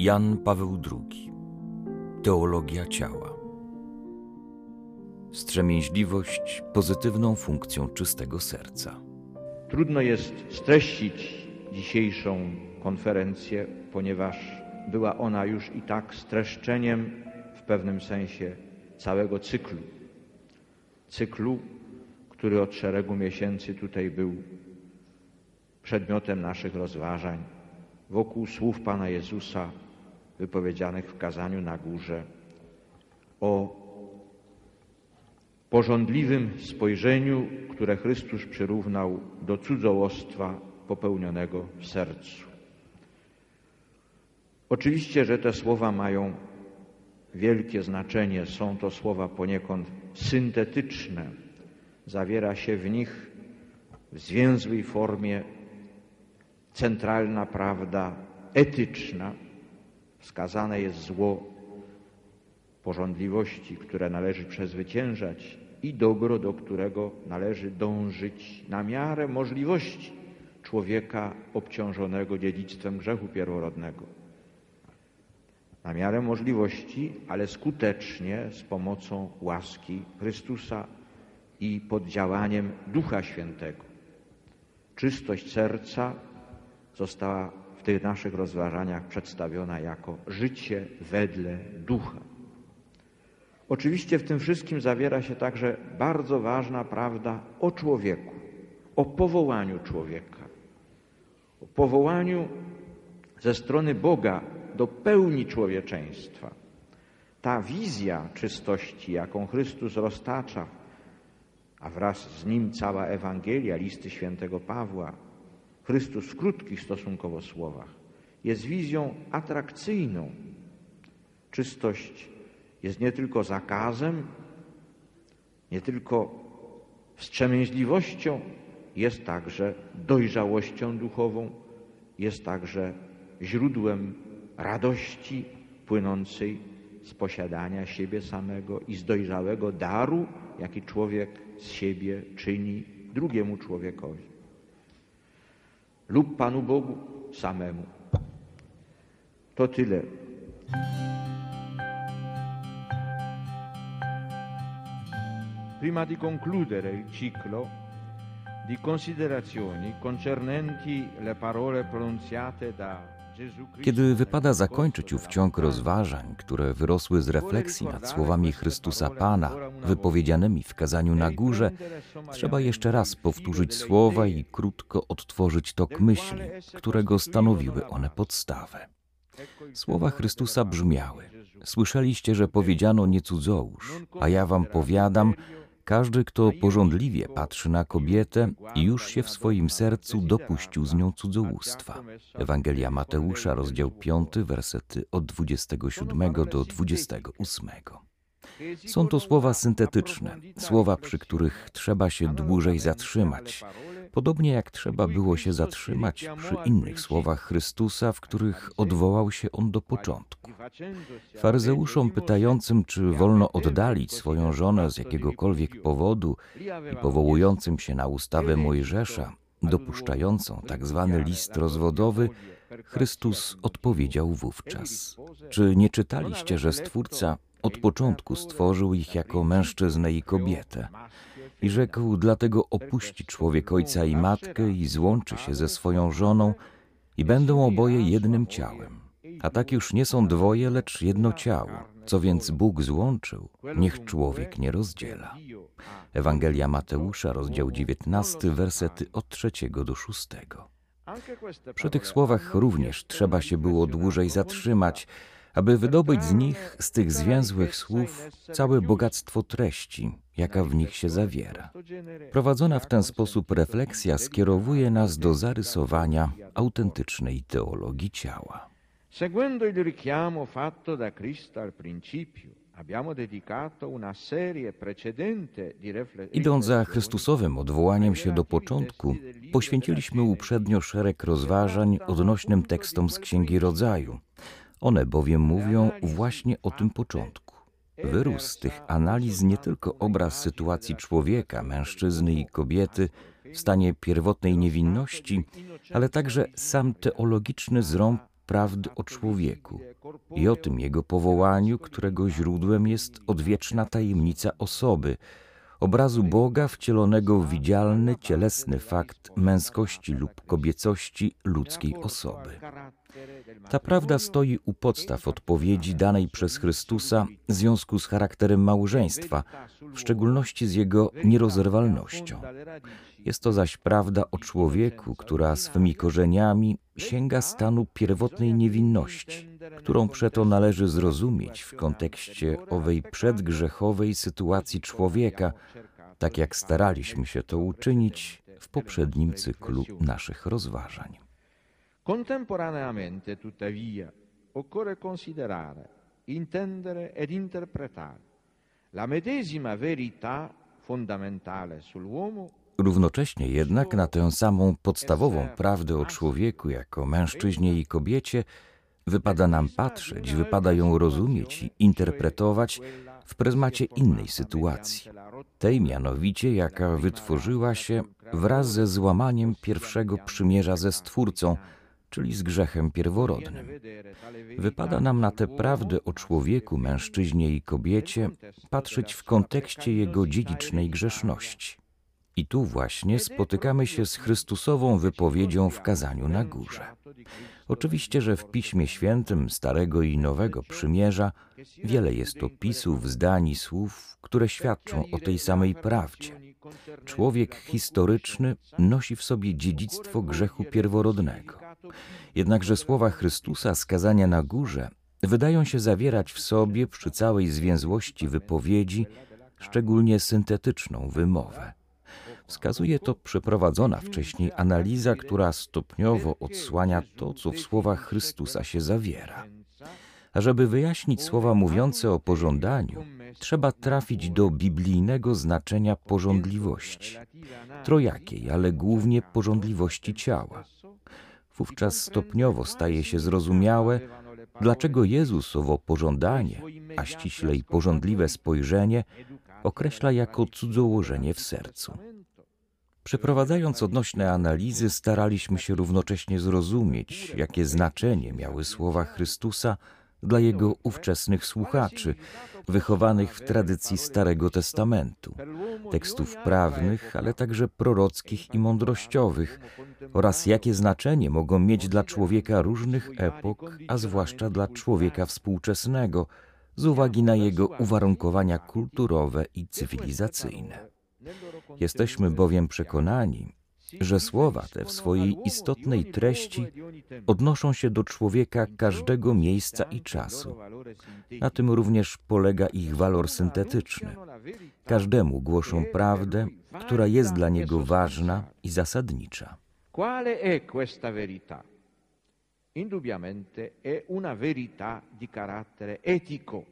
Jan Paweł II Teologia ciała Strzemięźliwość pozytywną funkcją czystego serca. Trudno jest streścić dzisiejszą konferencję, ponieważ była ona już i tak streszczeniem w pewnym sensie całego cyklu. Cyklu, który od szeregu miesięcy tutaj był przedmiotem naszych rozważań wokół słów Pana Jezusa wypowiedzianych w kazaniu na górze o porządliwym spojrzeniu, które Chrystus przyrównał do cudzołostwa popełnionego w sercu. Oczywiście, że te słowa mają wielkie znaczenie, są to słowa poniekąd syntetyczne. Zawiera się w nich w zwięzłej formie centralna prawda etyczna. Wskazane jest zło porządliwości, które należy przezwyciężać i dobro, do którego należy dążyć na miarę możliwości człowieka obciążonego dziedzictwem grzechu pierworodnego. Na miarę możliwości, ale skutecznie z pomocą łaski Chrystusa i pod działaniem Ducha Świętego. Czystość serca została w tych naszych rozważaniach przedstawiona jako życie wedle ducha. Oczywiście w tym wszystkim zawiera się także bardzo ważna prawda o człowieku, o powołaniu człowieka, o powołaniu ze strony Boga do pełni człowieczeństwa. Ta wizja czystości, jaką Chrystus roztacza, a wraz z nim cała Ewangelia, listy świętego Pawła, Chrystus w krótkich stosunkowo słowach, jest wizją atrakcyjną. Czystość jest nie tylko zakazem, nie tylko wstrzemięźliwością, jest także dojrzałością duchową, jest także źródłem radości płynącej z posiadania siebie samego i z dojrzałego daru, jaki człowiek z siebie czyni drugiemu człowiekowi lub Bogu samemu. To tyle. Prima di concludere il ciclo di considerazioni concernenti le parole pronunziate da kiedy wypada zakończyć ów ciąg rozważań, które wyrosły z refleksji nad słowami Chrystusa Pana, wypowiedzianymi w kazaniu na górze, trzeba jeszcze raz powtórzyć słowa i krótko odtworzyć tok myśli, którego stanowiły one podstawę. Słowa Chrystusa brzmiały: Słyszeliście, że powiedziano nie cudzołóż, a ja wam powiadam, każdy, kto porządliwie patrzy na kobietę już się w swoim sercu dopuścił z nią cudzołóstwa. Ewangelia Mateusza, rozdział 5, wersety od 27 do 28. Są to słowa syntetyczne, słowa, przy których trzeba się dłużej zatrzymać, podobnie jak trzeba było się zatrzymać przy innych słowach Chrystusa, w których odwołał się on do początku. Faryzeuszom pytającym, czy wolno oddalić swoją żonę z jakiegokolwiek powodu i powołującym się na ustawę Mojżesza, dopuszczającą tak zwany list rozwodowy, Chrystus odpowiedział wówczas: Czy nie czytaliście, że Stwórca od początku stworzył ich jako mężczyznę i kobietę? I rzekł, dlatego opuści człowiek ojca i matkę i złączy się ze swoją żoną i będą oboje jednym ciałem. A tak już nie są dwoje, lecz jedno ciało. Co więc Bóg złączył, niech człowiek nie rozdziela. Ewangelia Mateusza, rozdział 19, wersety od trzeciego do szóstego. Przy tych słowach również trzeba się było dłużej zatrzymać, aby wydobyć z nich, z tych zwięzłych słów, całe bogactwo treści, jaka w nich się zawiera. Prowadzona w ten sposób refleksja skierowuje nas do zarysowania autentycznej teologii ciała. Seguendo il richiamo fatto da Cristo al principio, Idąc za Chrystusowym odwołaniem się do początku, poświęciliśmy uprzednio szereg rozważań odnośnym tekstom z Księgi Rodzaju. One bowiem mówią właśnie o tym początku. Wyrósł z tych analiz nie tylko obraz sytuacji człowieka, mężczyzny i kobiety w stanie pierwotnej niewinności, ale także sam teologiczny zrąb prawdy o człowieku i o tym jego powołaniu, którego źródłem jest odwieczna tajemnica osoby, obrazu Boga wcielonego w widzialny, cielesny fakt męskości lub kobiecości ludzkiej osoby. Ta prawda stoi u podstaw odpowiedzi danej przez Chrystusa w związku z charakterem małżeństwa, w szczególności z jego nierozerwalnością. Jest to zaś prawda o człowieku, która swymi korzeniami sięga stanu pierwotnej niewinności, którą przeto należy zrozumieć w kontekście owej przedgrzechowej sytuacji człowieka, tak jak staraliśmy się to uczynić w poprzednim cyklu naszych rozważań. Contemporaneamente, tuttavia, occorre considerare, intendere ed interpretare la medesima verità fondamentale sull'uomo Równocześnie jednak na tę samą podstawową prawdę o człowieku jako mężczyźnie i kobiecie wypada nam patrzeć, wypada ją rozumieć i interpretować w pryzmacie innej sytuacji, tej mianowicie, jaka wytworzyła się wraz ze złamaniem pierwszego przymierza ze Stwórcą, czyli z grzechem pierworodnym. Wypada nam na tę prawdę o człowieku, mężczyźnie i kobiecie patrzeć w kontekście jego dziedzicznej grzeszności. I tu właśnie spotykamy się z Chrystusową wypowiedzią w kazaniu na górze. Oczywiście, że w Piśmie Świętym Starego i Nowego Przymierza wiele jest opisów, zdań i słów, które świadczą o tej samej prawdzie. Człowiek historyczny nosi w sobie dziedzictwo grzechu pierworodnego. Jednakże słowa Chrystusa z kazania na górze wydają się zawierać w sobie przy całej zwięzłości wypowiedzi szczególnie syntetyczną wymowę. Wskazuje to przeprowadzona wcześniej analiza, która stopniowo odsłania to, co w słowach Chrystusa się zawiera. A żeby wyjaśnić słowa mówiące o pożądaniu, trzeba trafić do biblijnego znaczenia pożądliwości, trojakiej, ale głównie pożądliwości ciała. Wówczas stopniowo staje się zrozumiałe, dlaczego Jezus owo pożądanie, a ściślej pożądliwe spojrzenie, określa jako cudzołożenie w sercu. Przeprowadzając odnośne analizy, staraliśmy się równocześnie zrozumieć, jakie znaczenie miały słowa Chrystusa dla jego ówczesnych słuchaczy, wychowanych w tradycji Starego Testamentu, tekstów prawnych, ale także prorockich i mądrościowych, oraz jakie znaczenie mogą mieć dla człowieka różnych epok, a zwłaszcza dla człowieka współczesnego, z uwagi na jego uwarunkowania kulturowe i cywilizacyjne. Jesteśmy bowiem przekonani, że słowa te w swojej istotnej treści odnoszą się do człowieka każdego miejsca i czasu. Na tym również polega ich walor syntetyczny. Każdemu głoszą prawdę, która jest dla niego ważna i zasadnicza. Quale è questa verità? Indubbiamente è una verità di carattere etico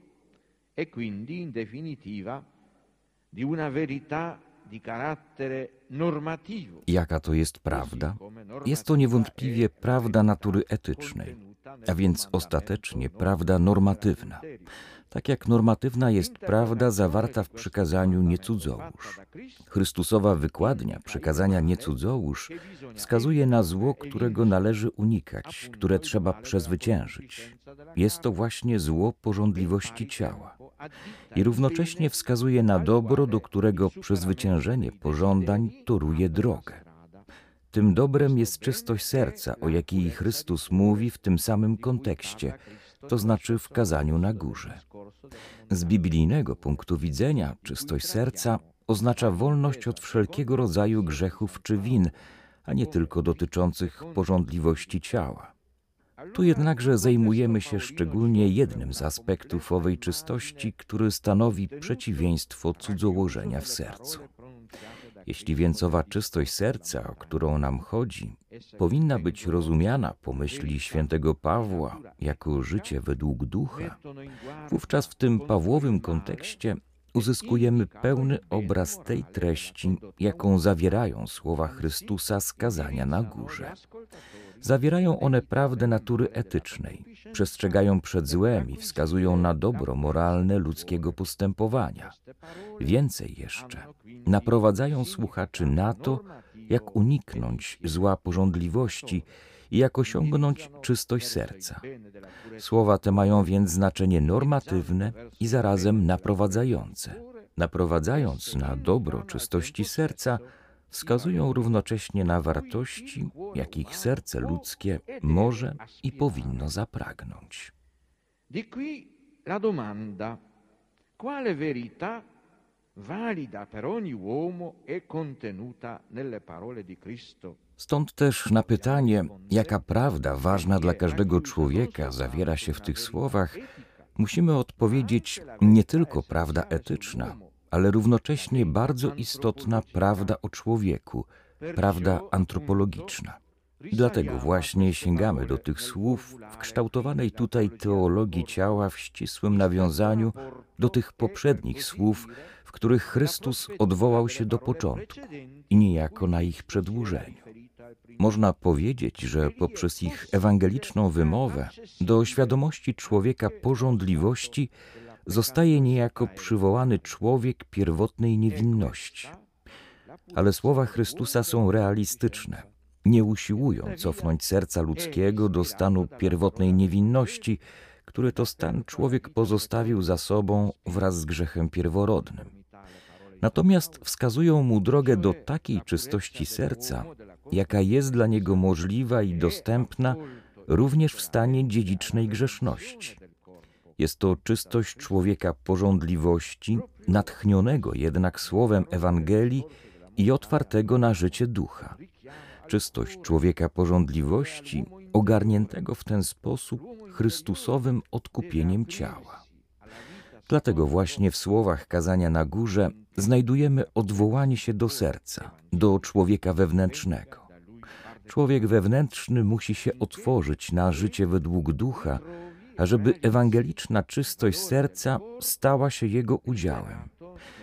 e quindi in definitiva di una verità. Jaka to jest prawda? Jest to niewątpliwie prawda natury etycznej, a więc ostatecznie prawda normatywna. Tak jak normatywna jest prawda zawarta w przykazaniu nie cudzołóż. Chrystusowa wykładnia przykazania nie cudzołóż wskazuje na zło, którego należy unikać, które trzeba przezwyciężyć. Jest to właśnie zło porządliwości ciała. I równocześnie wskazuje na dobro, do którego przezwyciężenie pożądań toruje drogę. Tym dobrem jest czystość serca, o jakiej Chrystus mówi w tym samym kontekście, to znaczy w kazaniu na górze. Z biblijnego punktu widzenia czystość serca oznacza wolność od wszelkiego rodzaju grzechów czy win, a nie tylko dotyczących porządliwości ciała. Tu jednakże zajmujemy się szczególnie jednym z aspektów owej czystości, który stanowi przeciwieństwo cudzołożenia w sercu. Jeśli więc owa czystość serca, o którą nam chodzi, powinna być rozumiana po myśli świętego Pawła jako życie według ducha, wówczas w tym Pawłowym kontekście uzyskujemy pełny obraz tej treści, jaką zawierają słowa Chrystusa z kazania na górze. Zawierają one prawdę natury etycznej, przestrzegają przed złem i wskazują na dobro moralne ludzkiego postępowania. Więcej jeszcze, naprowadzają słuchaczy na to, jak uniknąć zła porządliwości i jak osiągnąć czystość serca. Słowa te mają więc znaczenie normatywne i zarazem naprowadzające. Naprowadzając na dobro czystości serca, wskazują równocześnie na wartości, jakich serce ludzkie może i powinno zapragnąć. Di qui la domanda: quale verità valida per ogni uomo è contenuta nelle parole di Cristo? Stąd też na pytanie, jaka prawda ważna dla każdego człowieka zawiera się w tych słowach, musimy odpowiedzieć nie tylko prawda etyczna, ale równocześnie bardzo istotna prawda o człowieku, prawda antropologiczna. Dlatego właśnie sięgamy do tych słów w kształtowanej tutaj teologii ciała w ścisłym nawiązaniu do tych poprzednich słów, w których Chrystus odwołał się do początku i niejako na ich przedłużeniu. Można powiedzieć, że poprzez ich ewangeliczną wymowę do świadomości człowieka porządliwości zostaje niejako przywołany człowiek pierwotnej niewinności. Ale słowa Chrystusa są realistyczne. Nie usiłują cofnąć serca ludzkiego do stanu pierwotnej niewinności, który to stan człowiek pozostawił za sobą wraz z grzechem pierworodnym. Natomiast wskazują mu drogę do takiej czystości serca, jaka jest dla niego możliwa i dostępna również w stanie dziedzicznej grzeszności. Jest to czystość człowieka porządliwości, natchnionego jednak słowem Ewangelii i otwartego na życie ducha. Czystość człowieka porządliwości, ogarniętego w ten sposób Chrystusowym odkupieniem ciała. Dlatego właśnie w słowach kazania na górze znajdujemy odwołanie się do serca, do człowieka wewnętrznego. Człowiek wewnętrzny musi się otworzyć na życie według ducha, ażeby ewangeliczna czystość serca stała się jego udziałem,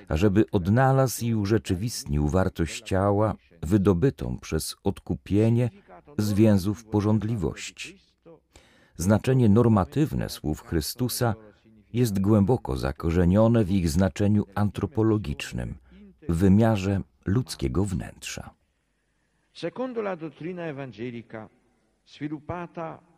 ażeby odnalazł i urzeczywistnił wartość ciała wydobytą przez odkupienie z więzów porządliwości. Znaczenie normatywne słów Chrystusa jest głęboko zakorzenione w ich znaczeniu antropologicznym, w wymiarze ludzkiego wnętrza. Secondo la dottrina evangelica, sviluppata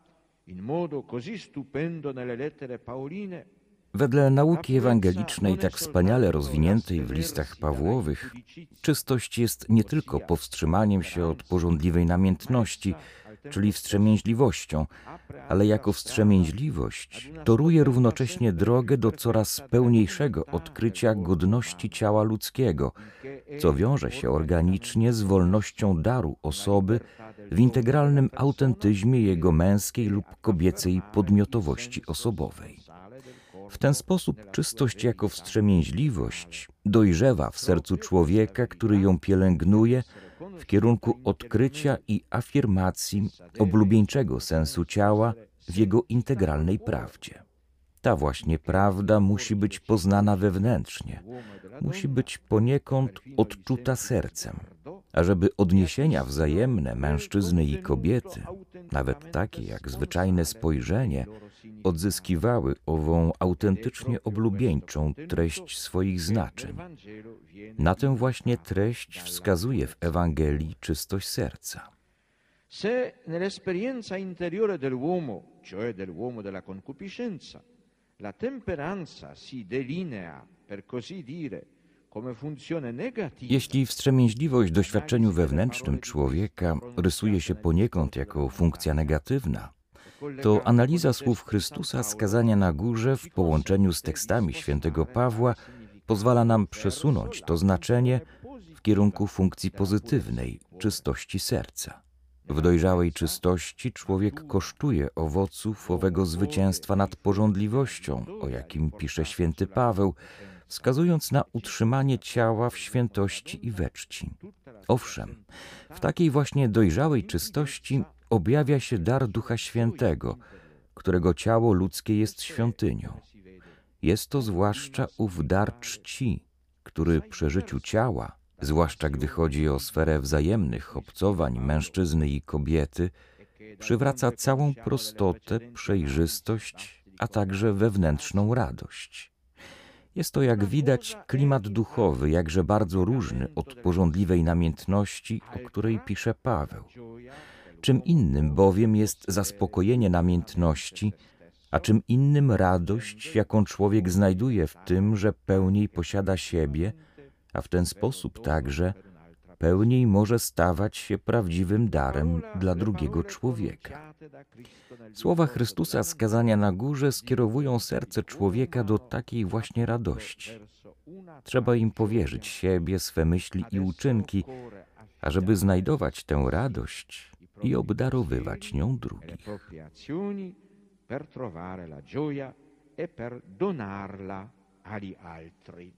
Wedle nauki ewangelicznej, tak wspaniale rozwiniętej w listach Pawłowych, czystość jest nie tylko powstrzymaniem się od porządliwej namiętności, czyli wstrzemięźliwością, ale jako wstrzemięźliwość toruje równocześnie drogę do coraz pełniejszego odkrycia godności ciała ludzkiego, co wiąże się organicznie z wolnością daru osoby w integralnym autentyzmie jego męskiej lub kobiecej podmiotowości osobowej. W ten sposób czystość jako wstrzemięźliwość dojrzewa w sercu człowieka, który ją pielęgnuje w kierunku odkrycia i afirmacji oblubieńczego sensu ciała w jego integralnej prawdzie. Ta właśnie prawda musi być poznana wewnętrznie, musi być poniekąd odczuta sercem, ażeby odniesienia wzajemne mężczyzny i kobiety, nawet takie jak zwyczajne spojrzenie, odzyskiwały ową autentycznie oblubieńczą treść swoich znaczeń. Na tę właśnie treść wskazuje w Ewangelii czystość serca. se nell'esperienza interiore dell'uomo, cioè dell'uomo della concupiscenza, la temperanza si delinea, per così dire, Jeśli wstrzemięźliwość w doświadczeniu wewnętrznym człowieka rysuje się poniekąd jako funkcja negatywna, to analiza słów Chrystusa skazania na górze w połączeniu z tekstami świętego Pawła pozwala nam przesunąć to znaczenie w kierunku funkcji pozytywnej, czystości serca. W dojrzałej czystości człowiek kosztuje owoców owego zwycięstwa nad porządliwością, o jakim pisze święty Paweł, wskazując na utrzymanie ciała w świętości i we czci. Owszem, w takiej właśnie dojrzałej czystości objawia się dar Ducha Świętego, którego ciało ludzkie jest świątynią. Jest to zwłaszcza ów dar czci, który przy życiu ciała, zwłaszcza gdy chodzi o sferę wzajemnych obcowań mężczyzny i kobiety, przywraca całą prostotę, przejrzystość, a także wewnętrzną radość. Jest to, jak widać, klimat duchowy, jakże bardzo różny od porządliwej namiętności, o której pisze Paweł. Czym innym bowiem jest zaspokojenie namiętności, a czym innym radość, jaką człowiek znajduje w tym, że pełniej posiada siebie, a w ten sposób także pełniej może stawać się prawdziwym darem dla drugiego człowieka. Słowa Chrystusa z kazania na górze skierowują serce człowieka do takiej właśnie radości. Trzeba im powierzyć siebie, swe myśli i uczynki, ażeby znajdować tę radość i obdarowywać nią drugich. per trovare la gioia e per donarla agli altri.